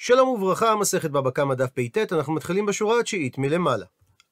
שלום וברכה, מסכת בבא קמא דף פט, אנחנו מתחילים בשורה התשיעית מלמעלה.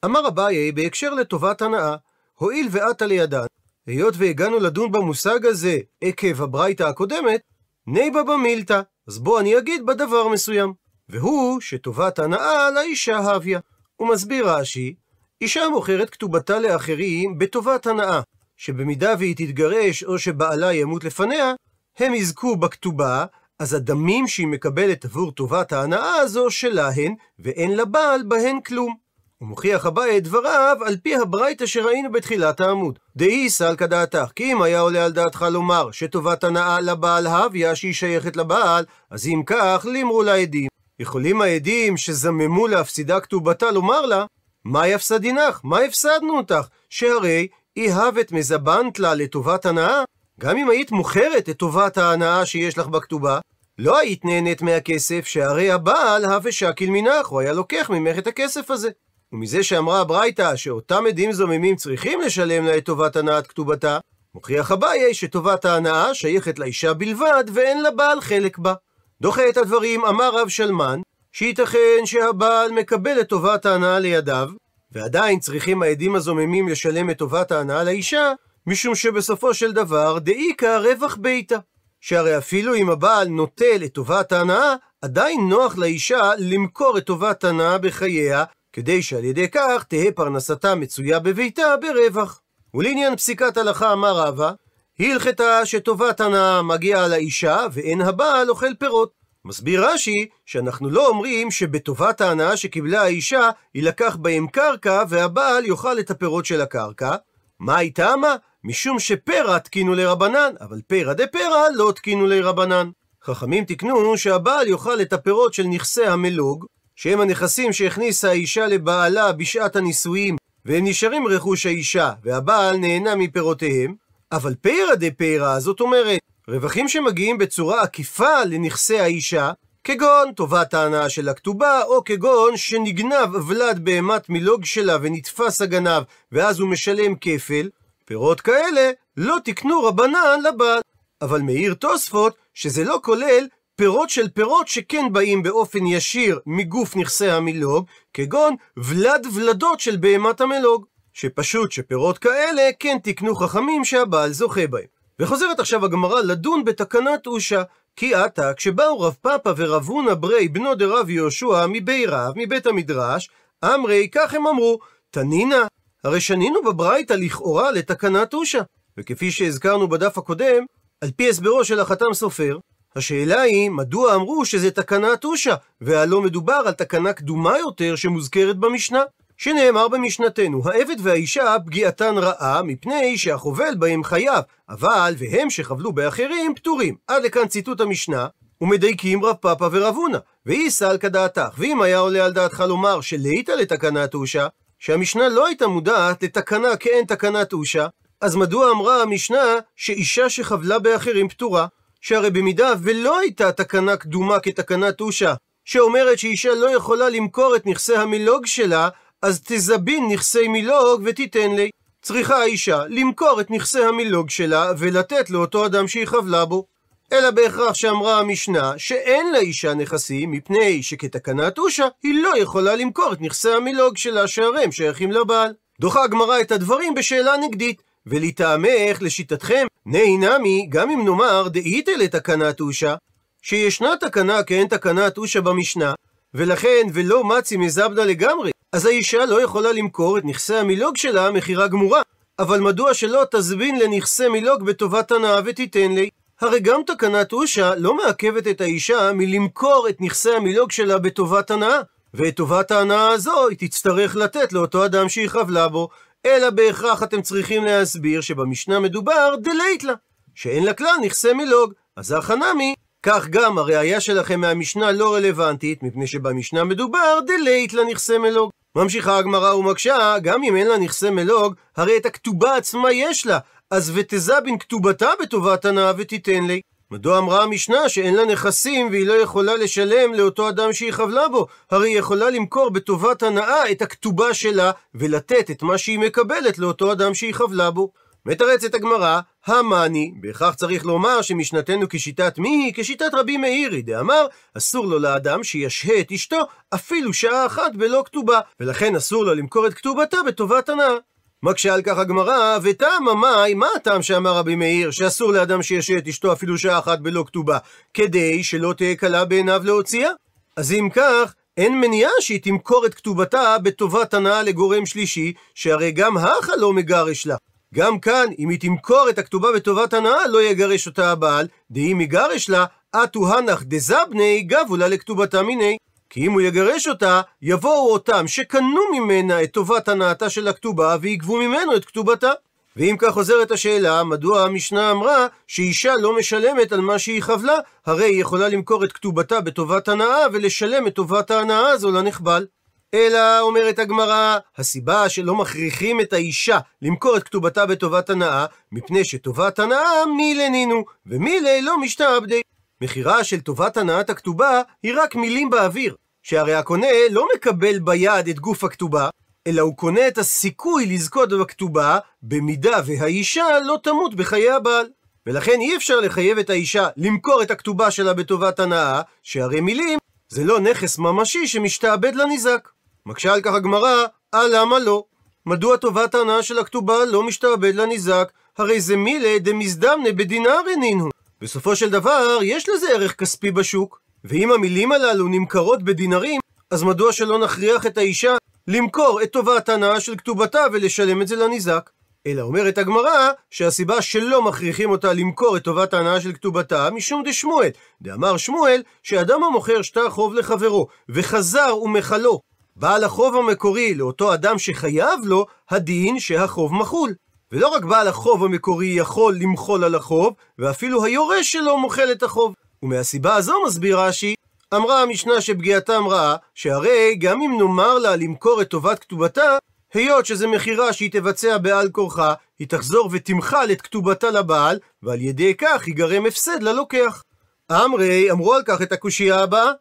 אמר אביי בהקשר לטובת הנאה, הואיל ועתה לידן, היות והגענו לדון במושג הזה עקב הברייתא הקודמת, ניבא במילתא, אז בוא אני אגיד בדבר מסוים. והוא שטובת הנאה לאישה הביא. הוא מסביר רש"י, אישה מוכרת כתובתה לאחרים בטובת הנאה, שבמידה והיא תתגרש או שבעלה ימות לפניה, הם יזכו בכתובה, אז הדמים שהיא מקבלת עבור טובת ההנאה הזו שלהן, ואין לבעל בהן כלום. הוא מוכיח אביי את דבריו על פי הברייתא שראינו בתחילת העמוד. דאי סלקא דעתך, כי אם היה עולה על דעתך לומר שטובת הנאה לבעל הביה שהיא שייכת לבעל, אז אם כך, לימרו לעדים. יכולים העדים שזממו להפסידה כתובתה לומר לה, מה יפסדינך? מה הפסדנו אותך? שהרי אי הבת מזבנת לה לטובת הנאה, גם אם היית מוכרת את טובת ההנאה שיש לך בכתובה, לא היית נהנית מהכסף, שהרי הבעל הווה שקיל מנך, הוא היה לוקח ממך את הכסף הזה. ומזה שאמרה הברייתא שאותם עדים זוממים צריכים לשלם לה את טובת הנאת כתובתה, מוכיח אביי שטובת ההנאה שייכת לאישה בלבד ואין לבעל חלק בה. דוחה את הדברים אמר רב שלמן, שייתכן שהבעל מקבל את טובת ההנאה לידיו, ועדיין צריכים העדים הזוממים לשלם את טובת ההנאה לאישה, משום שבסופו של דבר דאיכא רווח ביתה. שהרי אפילו אם הבעל נוטל את טובת ההנאה, עדיין נוח לאישה למכור את טובת ההנאה בחייה, כדי שעל ידי כך תהא פרנסתה מצויה בביתה ברווח. ולעניין פסיקת הלכה אמר רבא, הלכתה שטובת הנאה מגיעה לאישה ואין הבעל אוכל פירות. מסביר רש"י שאנחנו לא אומרים שבטובת ההנאה שקיבלה האישה יילקח בהם קרקע והבעל יאכל את הפירות של הקרקע. מה היא טעמה? משום שפרע תקינו לרבנן, אבל פרע דפרע לא תקינו לרבנן. חכמים תיקנו שהבעל יאכל את הפירות של נכסי המלוג, שהם הנכסים שהכניסה האישה לבעלה בשעת הנישואים, והם נשארים רכוש האישה, והבעל נהנה מפירותיהם, אבל פרע דפרע, זאת אומרת, רווחים שמגיעים בצורה עקיפה לנכסי האישה, כגון טובת ההנאה של הכתובה, או כגון שנגנב ולד בהמת מלוג שלה ונתפס הגנב, ואז הוא משלם כפל, פירות כאלה לא תקנו רבנן לבעל. אבל מעיר תוספות שזה לא כולל פירות של פירות שכן באים באופן ישיר מגוף נכסי המילוג, כגון ולד ולדות של בהמת המלוג. שפשוט שפירות כאלה כן תקנו חכמים שהבעל זוכה בהם. וחוזרת עכשיו הגמרא לדון בתקנת אושה, כי עתה כשבאו רב פאפא ורב הונא ברי בנו דרב יהושע מבי רב, מבית המדרש, אמרי כך הם אמרו, תנינא, הרי שנינו בברייתא לכאורה לתקנת אושה. וכפי שהזכרנו בדף הקודם, על פי הסברו של החתם סופר, השאלה היא, מדוע אמרו שזה תקנת אושה, והלא מדובר על תקנה קדומה יותר שמוזכרת במשנה? שנאמר במשנתנו, העבד והאישה פגיעתן רעה, מפני שהחובל בהם חייב, אבל והם שחבלו באחרים פטורים. עד לכאן ציטוט המשנה, ומדייקים רב פאפא ורב הונא, ואי סלקא דעתך, ואם היה עולה על דעתך לומר שליתא לתקנת אושה, שהמשנה לא הייתה מודעת לתקנה כאין תקנת אושה, אז מדוע אמרה המשנה שאישה שחבלה באחרים פטורה? שהרי במידה ולא הייתה תקנה קדומה כתקנת אושה, שאומרת שאישה לא יכולה למכור את נכסי המילוג שלה, אז תזבין נכסי מילוג ותיתן לי. צריכה האישה למכור את נכסי המילוג שלה ולתת לאותו אדם שהיא חבלה בו. אלא בהכרח שאמרה המשנה שאין לאישה נכסים מפני שכתקנת אושה היא לא יכולה למכור את נכסי המילוג שלה שהרי הם שייכים לבעל. דוחה הגמרא את הדברים בשאלה נגדית ולטעמך, לשיטתכם, נהי נמי, גם אם נאמר דאיתא לתקנת אושה, שישנה תקנה כאין תקנת אושה במשנה, ולכן ולא מצי מזבנה לגמרי, אז האישה לא יכולה למכור את נכסי המילוג שלה מכירה גמורה. אבל מדוע שלא תזבין לנכסי מילוג בטובת הנאה ותיתן לי? הרי גם תקנת אושה לא מעכבת את האישה מלמכור את נכסי המילוג שלה בטובת הנאה, ואת טובת ההנאה הזו היא תצטרך לתת לאותו אדם שהיא חבלה בו, אלא בהכרח אתם צריכים להסביר שבמשנה מדובר דלית לה, שאין לה כלל נכסי מילוג. אז החנמי, כך גם הראייה שלכם מהמשנה לא רלוונטית, מפני שבמשנה מדובר דלית לה נכסי מילוג. ממשיכה הגמרא ומקשה, גם אם אין לה נכסי מלוג, הרי את הכתובה עצמה יש לה, אז ותזבין כתובתה בטובת הנאה ותיתן לי. מדוע אמרה המשנה שאין לה נכסים והיא לא יכולה לשלם לאותו אדם שהיא חבלה בו? הרי היא יכולה למכור בטובת הנאה את הכתובה שלה ולתת את מה שהיא מקבלת לאותו אדם שהיא חבלה בו. מתרצת הגמרא, המאני, בהכרח צריך לומר שמשנתנו כשיטת מי היא? כשיטת רבי מאירי, דאמר, אסור לו לאדם שישהה את אשתו אפילו שעה אחת בלא כתובה, ולכן אסור לו למכור את כתובתה בטובת הנאה. מקשה על כך הגמרא, וטעם המאי, מה הטעם שאמר רבי מאיר, שאסור לאדם שישהה את אשתו אפילו שעה אחת בלא כתובה, כדי שלא תהיה קלה בעיניו להוציאה? אז אם כך, אין מניעה שהיא תמכור את כתובתה בטובת הנאה לגורם שלישי, שהרי גם האחה לא מגרש לה. גם כאן, אם היא תמכור את הכתובה בטובת הנאה, לא יגרש אותה הבעל, דאם יגרש לה, אטו הנח דזבני גבו לה לכתובתה מיני. כי אם הוא יגרש אותה, יבואו אותם שקנו ממנה את טובת הנאתה של הכתובה, ויגבו ממנו את כתובתה. ואם כך חוזרת השאלה, מדוע המשנה אמרה שאישה לא משלמת על מה שהיא חבלה, הרי היא יכולה למכור את כתובתה בטובת הנאה ולשלם את טובת ההנאה הזו לנחבל. אלא, אומרת הגמרא, הסיבה שלא מכריחים את האישה למכור את כתובתה בטובת הנאה, מפני שטובת הנאה מילי נינו, ומילי לא משתעבדי. מכירה של טובת הנאת הכתובה היא רק מילים באוויר, שהרי הקונה לא מקבל ביד את גוף הכתובה, אלא הוא קונה את הסיכוי לזכות בכתובה, במידה והאישה לא תמות בחיי הבעל. ולכן אי אפשר לחייב את האישה למכור את הכתובה שלה בטובת הנאה, שהרי מילים זה לא נכס ממשי שמשתעבד לניזק. מקשה על כך הגמרא, אה למה לא? מדוע טובת ההנאה של הכתובה לא משתעבד לניזק? הרי זה מילי דמזדמנה בדינארי נינו. בסופו של דבר, יש לזה ערך כספי בשוק. ואם המילים הללו נמכרות בדינרים, אז מדוע שלא נכריח את האישה למכור את טובת ההנאה של כתובתה ולשלם את זה לניזק? אלא אומרת הגמרא שהסיבה שלא מכריחים אותה למכור את טובת ההנאה של כתובתה משום דשמואל. דאמר שמואל שאדם המוכר שטר חוב לחברו וחזר ומחלו בעל החוב המקורי לאותו אדם שחייב לו, הדין שהחוב מחול. ולא רק בעל החוב המקורי יכול למחול על החוב, ואפילו היורש שלו מוחל את החוב. ומהסיבה הזו מסביר רש"י, אמרה המשנה שפגיעתם רעה, שהרי גם אם נאמר לה למכור את טובת כתובתה, היות שזה מכירה שהיא תבצע בעל כורחה, היא תחזור ותמחל את כתובתה לבעל, ועל ידי כך ייגרם הפסד ללוקח. אמרי אמרו על כך את הקושייה הבאה,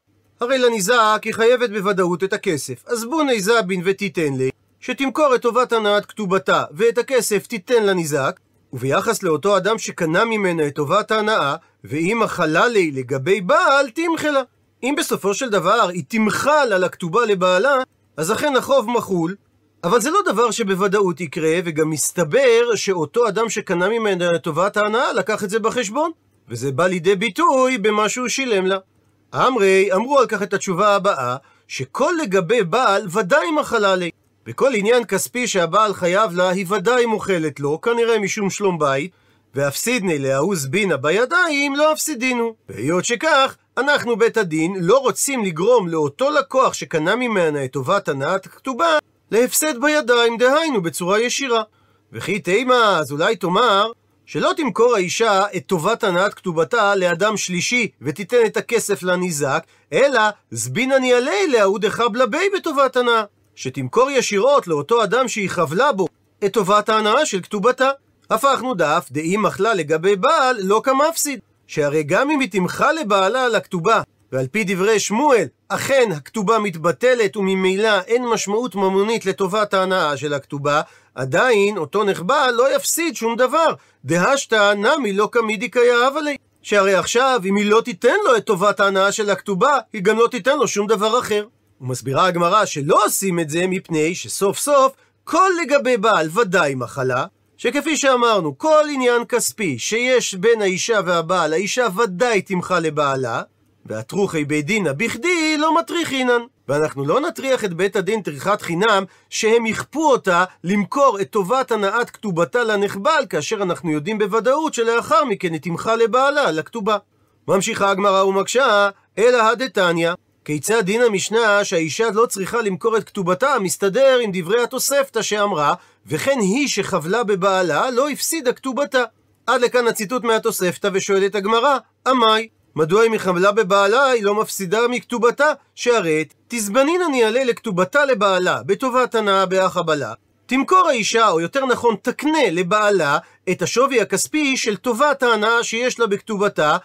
הרי לניזק היא חייבת בוודאות את הכסף, אז בוני זבין ותיתן לי, שתמכור את טובת הנאת כתובתה, ואת הכסף תיתן לניזק, וביחס לאותו אדם שקנה ממנה את טובת ההנאה, ואם אכלה לי לגבי בעל, תמחלה. אם בסופו של דבר היא תמחל על הכתובה לבעלה, אז אכן החוב מחול, אבל זה לא דבר שבוודאות יקרה, וגם מסתבר שאותו אדם שקנה ממנה את טובת ההנאה לקח את זה בחשבון, וזה בא לידי ביטוי במה שהוא שילם לה. אמרי אמרו על כך את התשובה הבאה, שכל לגבי בעל ודאי מחלה לי. וכל עניין כספי שהבעל חייב לה, היא ודאי מוכלת לו, כנראה משום שלום בית, ואפסידני להעוז בינה בידיים, לא אפסידינו. והיות שכך, אנחנו בית הדין לא רוצים לגרום לאותו לקוח שקנה ממנה את טובת הנעת הכתובה, להפסד בידיים, דהיינו בצורה ישירה. וכי תימה, אז אולי תאמר, שלא תמכור האישה את טובת הנעת כתובתה לאדם שלישי ותיתן את הכסף לניזק, אלא זבינן יעלי להוא דחבלה בי בטובת הנאה. שתמכור ישירות לאותו אדם שהיא חבלה בו את טובת ההנאה של כתובתה. הפכנו דף דאם מחלה לגבי בעל לא כמפסיד. שהרי גם אם היא תמחה לבעלה על הכתובה, ועל פי דברי שמואל, אכן הכתובה מתבטלת וממילא אין משמעות ממונית לטובת ההנאה של הכתובה, עדיין אותו נחבל לא יפסיד שום דבר. דהשתא נמי לא קמידי כיאהב עלי. שהרי עכשיו, אם היא לא תיתן לו את טובת ההנאה של הכתובה, היא גם לא תיתן לו שום דבר אחר. ומסבירה הגמרא שלא עושים את זה מפני שסוף סוף כל לגבי בעל ודאי מחלה, שכפי שאמרנו, כל עניין כספי שיש בין האישה והבעל, האישה ודאי תמחה לבעלה, והטרוחי בית דינא בכדי לא מטריחינן. ואנחנו לא נטריח את בית הדין טריחת חינם שהם יכפו אותה למכור את טובת הנאת כתובתה לנחבל, כאשר אנחנו יודעים בוודאות שלאחר מכן היא תמחה לבעלה לכתובה. ממשיכה הגמרא ומקשה, אלא הדתניא, כיצד דין המשנה שהאישה לא צריכה למכור את כתובתה מסתדר עם דברי התוספתא שאמרה וכן היא שחבלה בבעלה לא הפסידה כתובתה. עד לכאן הציטוט מהתוספתא ושואלת הגמרא, עמי, מדוע אם היא חבלה בבעלה היא לא מפסידה מכתובתה? שהרי תזבנין אני אעלה לכתובתה לבעלה בטובת הנאה בהחבלה תמכור האישה, או יותר נכון תקנה לבעלה, את השווי הכספי של טובת ההנאה שיש לה בכתובתה,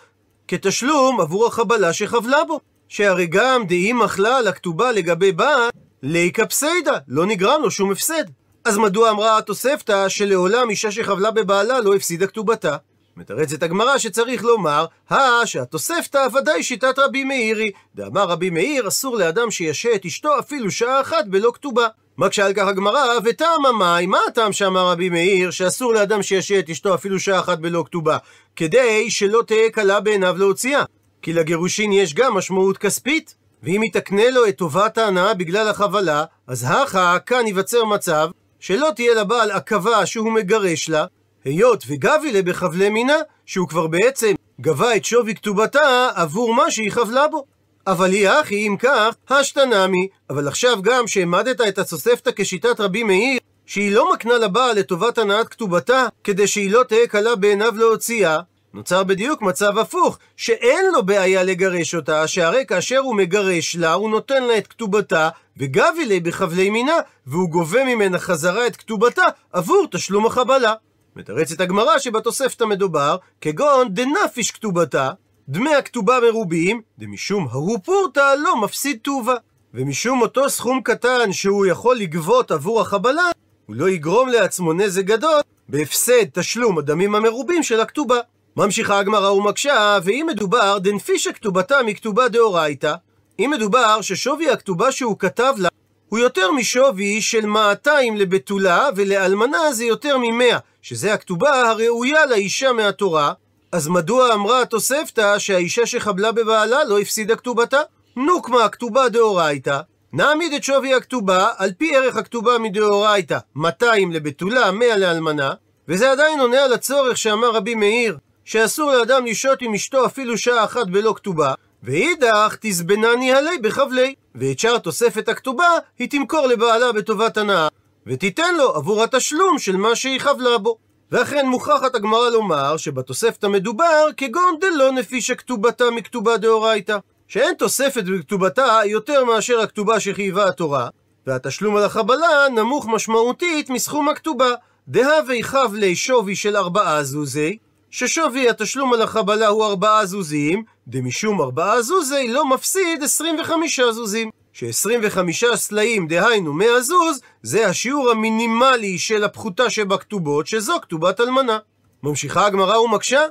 כתשלום עבור החבלה שחבלה בו. שהרי גם דאם אכלה על הכתובה לגבי בעל, ליקה פסיידה, לא נגרם לו שום הפסד. אז מדוע אמרה התוספתא שלעולם אישה שחבלה בבעלה לא הפסידה כתובתה? מתרצת הגמרא שצריך לומר, הא שהתוספתא ודאי שיטת רבי מאירי. דאמר רבי מאיר, אסור לאדם שישה את אשתו אפילו שעה אחת בלא כתובה. מקשה על כך הגמרא, וטעם מים, מה הטעם שאמר רבי מאיר, שאסור לאדם שישה את אשתו אפילו שעה אחת בלא כתובה? כדי שלא תהא קלה בעיניו להוציאה. כי לגירושין יש גם משמעות כספית. ואם היא תקנה לו את טובת ההנאה בגלל החבלה, אז הכא כאן ייווצר מצב שלא תהיה לבעל עכבה שהוא מגרש לה, היות וגבי לה בחבלי מינה, שהוא כבר בעצם גבה את שווי כתובתה עבור מה שהיא חבלה בו. אבל היא אחי, אם כך, השתנמי. אבל עכשיו גם שהעמדת את התוספתא כשיטת רבי מאיר, שהיא לא מקנה לבעל לטובת הנעת כתובתה, כדי שהיא לא תהא קלה בעיניו להוציאה, נוצר בדיוק מצב הפוך, שאין לו בעיה לגרש אותה, שהרי כאשר הוא מגרש לה, הוא נותן לה את כתובתה, וגבי לי בחבלי מינה, והוא גובה ממנה חזרה את כתובתה עבור תשלום החבלה. מתרצת הגמרא שבתוספתא מדובר, כגון דנפיש כתובתה, דמי הכתובה מרובים, דמשום ההוא לא מפסיד טובה. ומשום אותו סכום קטן שהוא יכול לגבות עבור החבלה, הוא לא יגרום לעצמו נזק גדול בהפסד תשלום הדמים המרובים של הכתובה. ממשיכה הגמרא ומקשה, ואם מדובר דנפישה כתובתה מכתובה דאורייתא, אם מדובר ששווי הכתובה שהוא כתב לה הוא יותר משווי של 200 לבתולה, ולאלמנה זה יותר מ-100, שזה הכתובה הראויה לאישה מהתורה, אז מדוע אמרה התוספתא שהאישה שחבלה בבעלה לא הפסידה כתובתה? נוקמה הכתובה דאורייתא, נעמיד את שווי הכתובה על פי ערך הכתובה מדאורייתא, 200 לבתולה, 100 לאלמנה, וזה עדיין עונה על הצורך שאמר רבי מאיר, שאסור לאדם לשהות עם אשתו אפילו שעה אחת בלא כתובה, ואידך תזבנני עלי בחבלי, ואת שאר תוספת הכתובה היא תמכור לבעלה בטובת הנאה, ותיתן לו עבור התשלום של מה שהיא חבלה בו. ואכן מוכרחת הגמרא לומר שבתוספת המדובר כגון דלא נפישה כתובתה מכתובה דאורייתא, שאין תוספת בכתובתה יותר מאשר הכתובה שחייבה התורה, והתשלום על החבלה נמוך משמעותית מסכום הכתובה, דהווה חבלי שווי של ארבעה זוזי, ששווי התשלום על החבלה הוא ארבעה זוזים, דמשום ארבעה זוזי לא מפסיד 25 זוזים. ש-25 סלעים, דהיינו 100 זוז, זה השיעור המינימלי של הפחותה שבכתובות, שזו כתובת אלמנה. ממשיכה הגמרא ומקשה,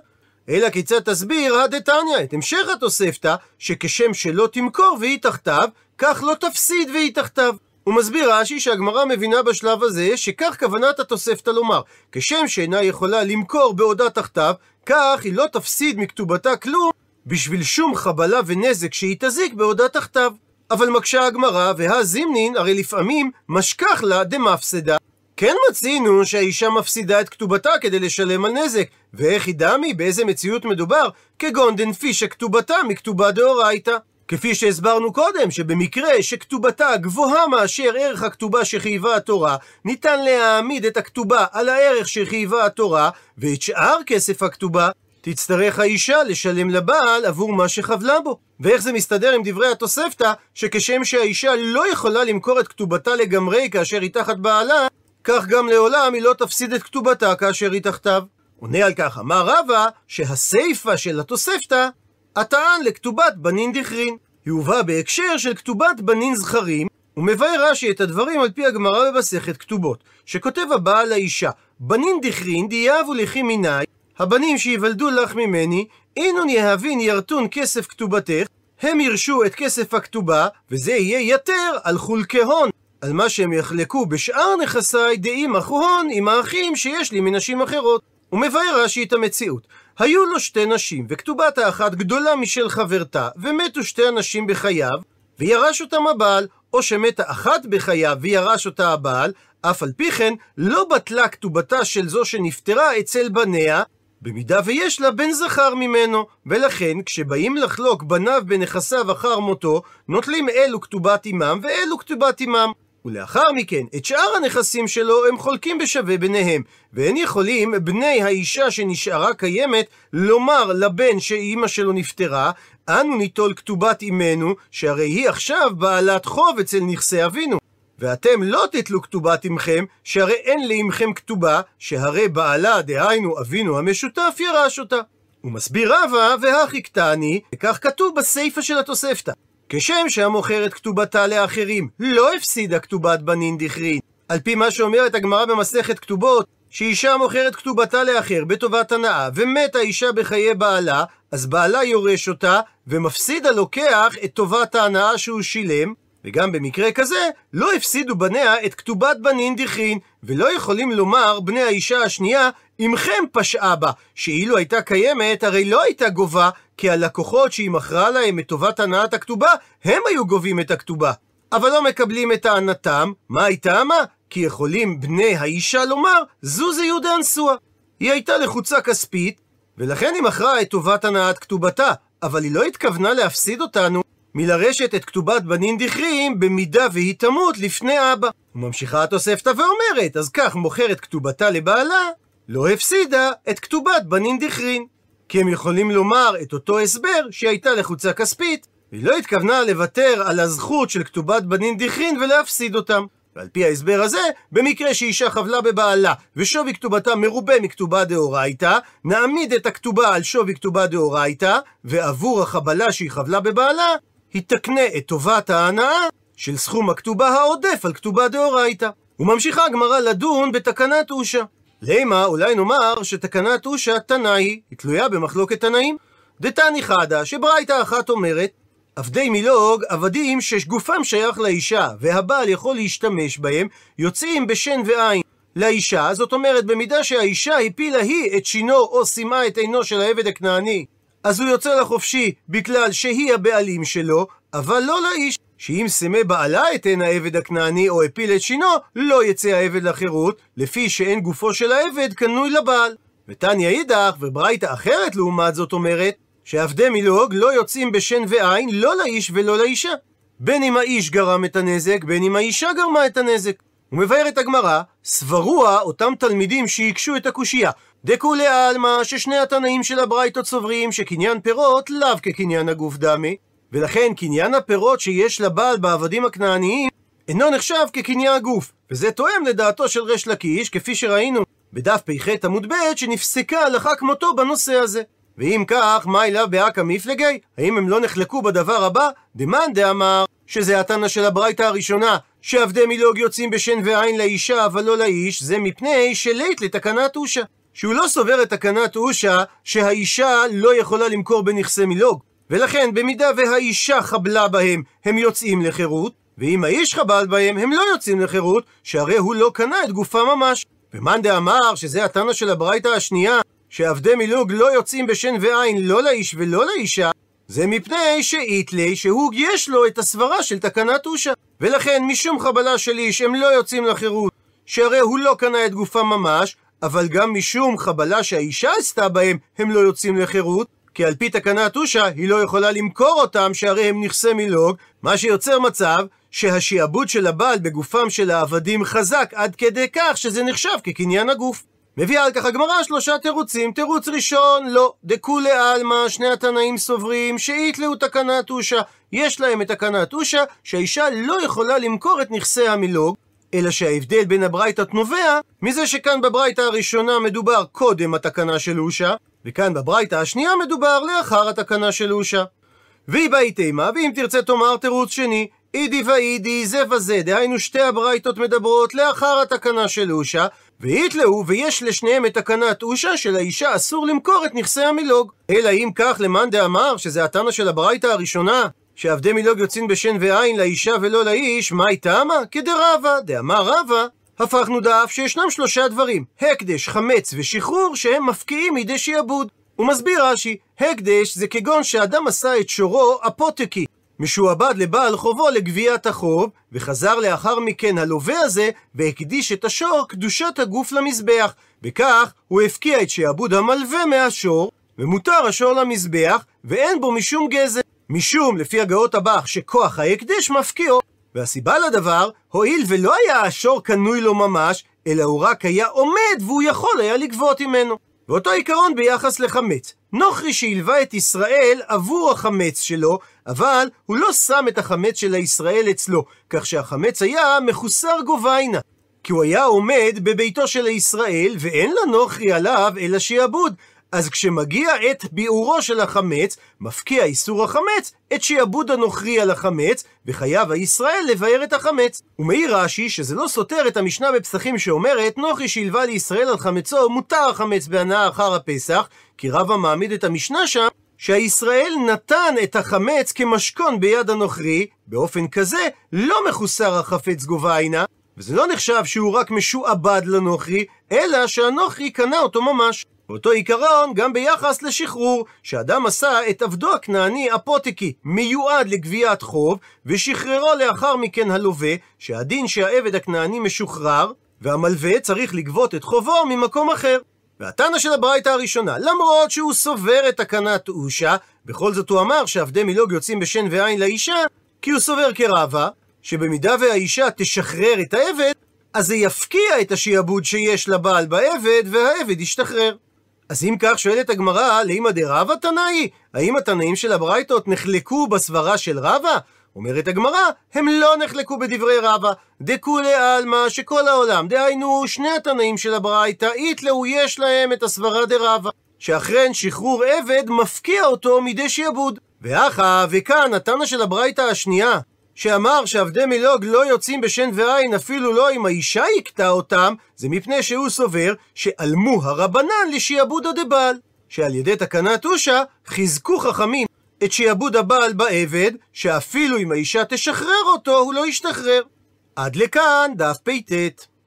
אלא כיצד תסביר הדתניא, את המשך התוספתא, שכשם שלא תמכור והיא תחתיו, כך לא תפסיד והיא תחתיו. הוא מסביר רש"י שהגמרא מבינה בשלב הזה שכך כוונת התוספתא לומר כשם שאינה יכולה למכור בעודה תחתיו כך היא לא תפסיד מכתובתה כלום בשביל שום חבלה ונזק שהיא תזיק בעודה תחתיו. אבל מקשה הגמרא והזימנין הרי לפעמים משכח לה דמפסדה. כן מצינו שהאישה מפסידה את כתובתה כדי לשלם על נזק ואיך היא דמי באיזה מציאות מדובר? כגון דנפישה כתובתה מכתובה דאורייתא כפי שהסברנו קודם, שבמקרה שכתובתה גבוהה מאשר ערך הכתובה שחייבה התורה, ניתן להעמיד את הכתובה על הערך שחייבה התורה, ואת שאר כסף הכתובה תצטרך האישה לשלם לבעל עבור מה שחבלה בו. ואיך זה מסתדר עם דברי התוספתא, שכשם שהאישה לא יכולה למכור את כתובתה לגמרי כאשר היא תחת בעלה, כך גם לעולם היא לא תפסיד את כתובתה כאשר היא תחתיו. עונה על כך, אמר רבא, שהסיפא של התוספתא הטען לכתובת בנין דכרין. היא הובאה בהקשר של כתובת בנין זכרים, ומבאר רש"י את הדברים על פי הגמרא במסכת כתובות, שכותב הבעל לאישה, בנין דכרין דייבו לכי מיני, הבנים שיוולדו לך ממני, אינון יהבין ירתון כסף כתובתך, הם ירשו את כסף הכתובה, וזה יהיה יתר על חולקי הון, על מה שהם יחלקו בשאר נכסיי דאימך הון עם האחים שיש לי מנשים אחרות. הוא מבאר רש"י את המציאות. היו לו שתי נשים, וכתובת האחת גדולה משל חברתה, ומתו שתי אנשים בחייו, וירש אותם הבעל, או שמתה אחת בחייו וירש אותה הבעל, אף על פי כן לא בטלה כתובתה של זו שנפטרה אצל בניה, במידה ויש לה בן זכר ממנו, ולכן כשבאים לחלוק בניו בנכסיו אחר מותו, נוטלים אלו כתובת עמם ואלו כתובת עמם. ולאחר מכן, את שאר הנכסים שלו הם חולקים בשווה ביניהם, ואין יכולים בני האישה שנשארה קיימת לומר לבן שאימא שלו נפטרה, אנו ניטול כתובת אמנו, שהרי היא עכשיו בעלת חוב אצל נכסי אבינו. ואתם לא תתלו כתובת עמכם, שהרי אין לעמכם כתובה, שהרי בעלה, דהיינו אבינו המשותף, ירש אותה. הוא מסביר רבא, והכי קטני, וכך כתוב בסיפא של התוספתא. כשם שהמוכרת כתובתה לאחרים לא הפסידה כתובת בנין דכרין, על פי מה שאומרת הגמרא במסכת כתובות, שאישה מוכרת כתובתה לאחר בטובת הנאה, ומתה אישה בחיי בעלה, אז בעלה יורש אותה, ומפסיד הלוקח את טובת ההנאה שהוא שילם, וגם במקרה כזה, לא הפסידו בניה את כתובת בנין דכרין, ולא יכולים לומר בני האישה השנייה, עמכם פשעה בה, שאילו הייתה קיימת, הרי לא הייתה גובה, כי הלקוחות שהיא מכרה להם את טובת הנאת הכתובה, הם היו גובים את הכתובה. אבל לא מקבלים את טענתם, מה הייתה מה? כי יכולים בני האישה לומר, זו זה יהודה אנסוה. היא הייתה לחוצה כספית, ולכן היא מכרה את טובת הנאת כתובתה, אבל היא לא התכוונה להפסיד אותנו מלרשת את כתובת בנין דכריים במידה והיא תמות לפני אבא. וממשיכה התוספתא ואומרת, אז כך מוכרת כתובתה לבעלה, לא הפסידה את כתובת בנין דכרין. כי הם יכולים לומר את אותו הסבר שהיא הייתה לחוצה כספית, והיא לא התכוונה לוותר על הזכות של כתובת בנין דכרין ולהפסיד אותם. ועל פי ההסבר הזה, במקרה שאישה חבלה בבעלה ושווי כתובתה מרובה מכתובה דאורייתא, נעמיד את הכתובה על שווי כתובה דאורייתא, ועבור החבלה שהיא חבלה בבעלה, היא תקנה את טובת ההנאה של סכום הכתובה העודף על כתובה דאורייתא. וממשיכה הגמרא לדון בתקנת אושה. לימה, אולי נאמר שתקנת אושה תנאי, היא תלויה במחלוקת תנאים. דתני חדה, שברייתא אחת אומרת, עבדי מילוג, עבדים שגופם שייך לאישה, והבעל יכול להשתמש בהם, יוצאים בשן ועין לאישה, זאת אומרת, במידה שהאישה הפילה היא את שינו או סימה את עינו של העבד הכנעני, אז הוא יוצא לחופשי בגלל שהיא הבעלים שלו, אבל לא לאיש, שאם סמא בעלה את עין העבד הכנעני או הפיל את שינו, לא יצא העבד לחירות, לפי שאין גופו של העבד קנוי לבעל. ותניא אידך, וברייתא אחרת לעומת זאת אומרת, שעבדי מילוג לא יוצאים בשן ועין, לא לאיש ולא לאישה. בין אם האיש גרם את הנזק, בין אם האישה גרמה את הנזק. ומבארת הגמרא, סברוע אותם תלמידים שהקשו את הקושייה. דכולי עלמא ששני התנאים של הברייתות סוברים שקניין פירות לאו כקניין הגוף דמי, ולכן קניין הפירות שיש לבעל בעבדים הכנעניים אינו נחשב כקניין הגוף, וזה תואם לדעתו של ריש לקיש, כפי שראינו בדף פ"ח עמוד ב' שנפסקה הלכה כמותו בנושא הזה. ואם כך, מה אליו באקא מפלגי? האם הם לא נחלקו בדבר הבא? דמאן דאמר, שזה התנא של הברייתא הראשונה, שעבדי מילוג יוצאים בשן ועין לאישה אבל לא לאיש, זה מפני שלית לתקנת אושה. שהוא לא סובר את תקנת אושה שהאישה לא יכולה למכור בנכסי מילוג. ולכן, במידה והאישה חבלה בהם, הם יוצאים לחירות, ואם האיש חבל בהם, הם לא יוצאים לחירות, שהרי הוא לא קנה את גופם ממש. ומאן דאמר שזה התנא של הברייתא השנייה, שעבדי מילוג לא יוצאים בשן ועין לא לאיש ולא לאישה, זה מפני שאיתלי שהוא יש לו את הסברה של תקנת אושה. ולכן משום חבלה של איש הם לא יוצאים לחירות, שהרי הוא לא קנה את גופם ממש, אבל גם משום חבלה שהאישה עשתה בהם הם לא יוצאים לחירות, כי על פי תקנת אושה היא לא יכולה למכור אותם שהרי הם נכסי מילוג, מה שיוצר מצב שהשעבוד של הבעל בגופם של העבדים חזק עד כדי כך שזה נחשב כקניין הגוף. מביאה על כך הגמרא שלושה תירוצים. תירוץ ראשון, לא. דכולי עלמא, שני התנאים סוברים שאיתלאו תקנת אושה. יש להם את תקנת אושה, שהאישה לא יכולה למכור את נכסי המילוג, אלא שההבדל בין הברייתות נובע מזה שכאן בברייתא הראשונה מדובר קודם התקנה של אושה, וכאן בברייתא השנייה מדובר לאחר התקנה של אושה. והיא באי תימה, ואם תרצה תאמר תירוץ שני, אידי ואידי זה וזה, דהיינו שתי הברייתות מדברות לאחר התקנה של אושה, והתלאו ויש לשניהם את תקנת אושה שלאישה אסור למכור את נכסי המילוג. אלא אם כך למאן דאמר, שזה התנא של הברייתא הראשונה, שעבדי מילוג יוצאים בשן ועין לאישה ולא לאיש, מה איתמה? כדרבה, דאמר רבה, הפכנו דף שישנם שלושה דברים, הקדש, חמץ ושחרור, שהם מפקיעים מידי שיעבוד. הוא מסביר רש"י, הקדש זה כגון שאדם עשה את שורו אפוטקי, משועבד לבעל חובו לגביית החוב, וחזר לאחר מכן הלווה הזה, והקדיש את השור קדושת הגוף למזבח. בכך הוא הפקיע את שעבוד המלווה מהשור, ומותר השור למזבח, ואין בו משום גזל. משום, לפי הגאות הבח, שכוח ההקדש מפקיעו. והסיבה לדבר, הואיל ולא היה השור קנוי לו ממש, אלא הוא רק היה עומד והוא יכול היה לגבות ממנו. ואותו עיקרון ביחס לחמץ. נוכרי שהלווה את ישראל עבור החמץ שלו, אבל הוא לא שם את החמץ של הישראל אצלו, כך שהחמץ היה מחוסר גוביינה. כי הוא היה עומד בביתו של הישראל, ואין לנוכרי עליו אלא שיעבוד. אז כשמגיע עת ביעורו של החמץ, מפקיע איסור החמץ את שיעבוד הנוכרי על החמץ, וחייב הישראל לבאר את החמץ. ומעיר רש"י שזה לא סותר את המשנה בפסחים שאומרת, נוכרי שילבה לישראל על חמצו, מותר החמץ בהנאה אחר הפסח, כי רבא מעמיד את המשנה שם, שהישראל נתן את החמץ כמשכון ביד הנוכרי, באופן כזה לא מחוסר החפץ גובה עינה, וזה לא נחשב שהוא רק משועבד לנוכרי, אלא שהנוכרי קנה אותו ממש. באותו עיקרון גם ביחס לשחרור, שאדם עשה את עבדו הכנעני אפוטקי, מיועד לגביית חוב, ושחררו לאחר מכן הלווה, שהדין שהעבד הכנעני משוחרר, והמלווה צריך לגבות את חובו ממקום אחר. והתנא של הברייתא הראשונה, למרות שהוא סובר את תקנת אושה, בכל זאת הוא אמר שעבדי מילוג יוצאים בשן ועין לאישה, כי הוא סובר כרבה, שבמידה והאישה תשחרר את העבד, אז זה יפקיע את השעבוד שיש לבעל בעבד, והעבד ישתחרר. אז אם כך שואלת הגמרא, לאמא דרבא תנאי? האם התנאים של הברייתות נחלקו בסברה של רבא? אומרת הגמרא, הם לא נחלקו בדברי רבא. דכולי עלמא שכל העולם, דהיינו שני התנאים של הברייתא, איתלאו יש להם את הסברה דרבא. שאכן שחרור עבד מפקיע אותו מידי שיעבוד. ואחא, וכאן התנא של הברייתא השנייה, שאמר שעבדי מילוג לא יוצאים בשן ועין אפילו לא אם האישה הכתה אותם, זה מפני שהוא סובר שעלמו הרבנן לשיעבודו דבעל. שעל ידי תקנת אושה חיזקו חכמים את שיעבוד הבעל בעבד, שאפילו אם האישה תשחרר אותו, הוא לא ישתחרר. עד לכאן דף פט.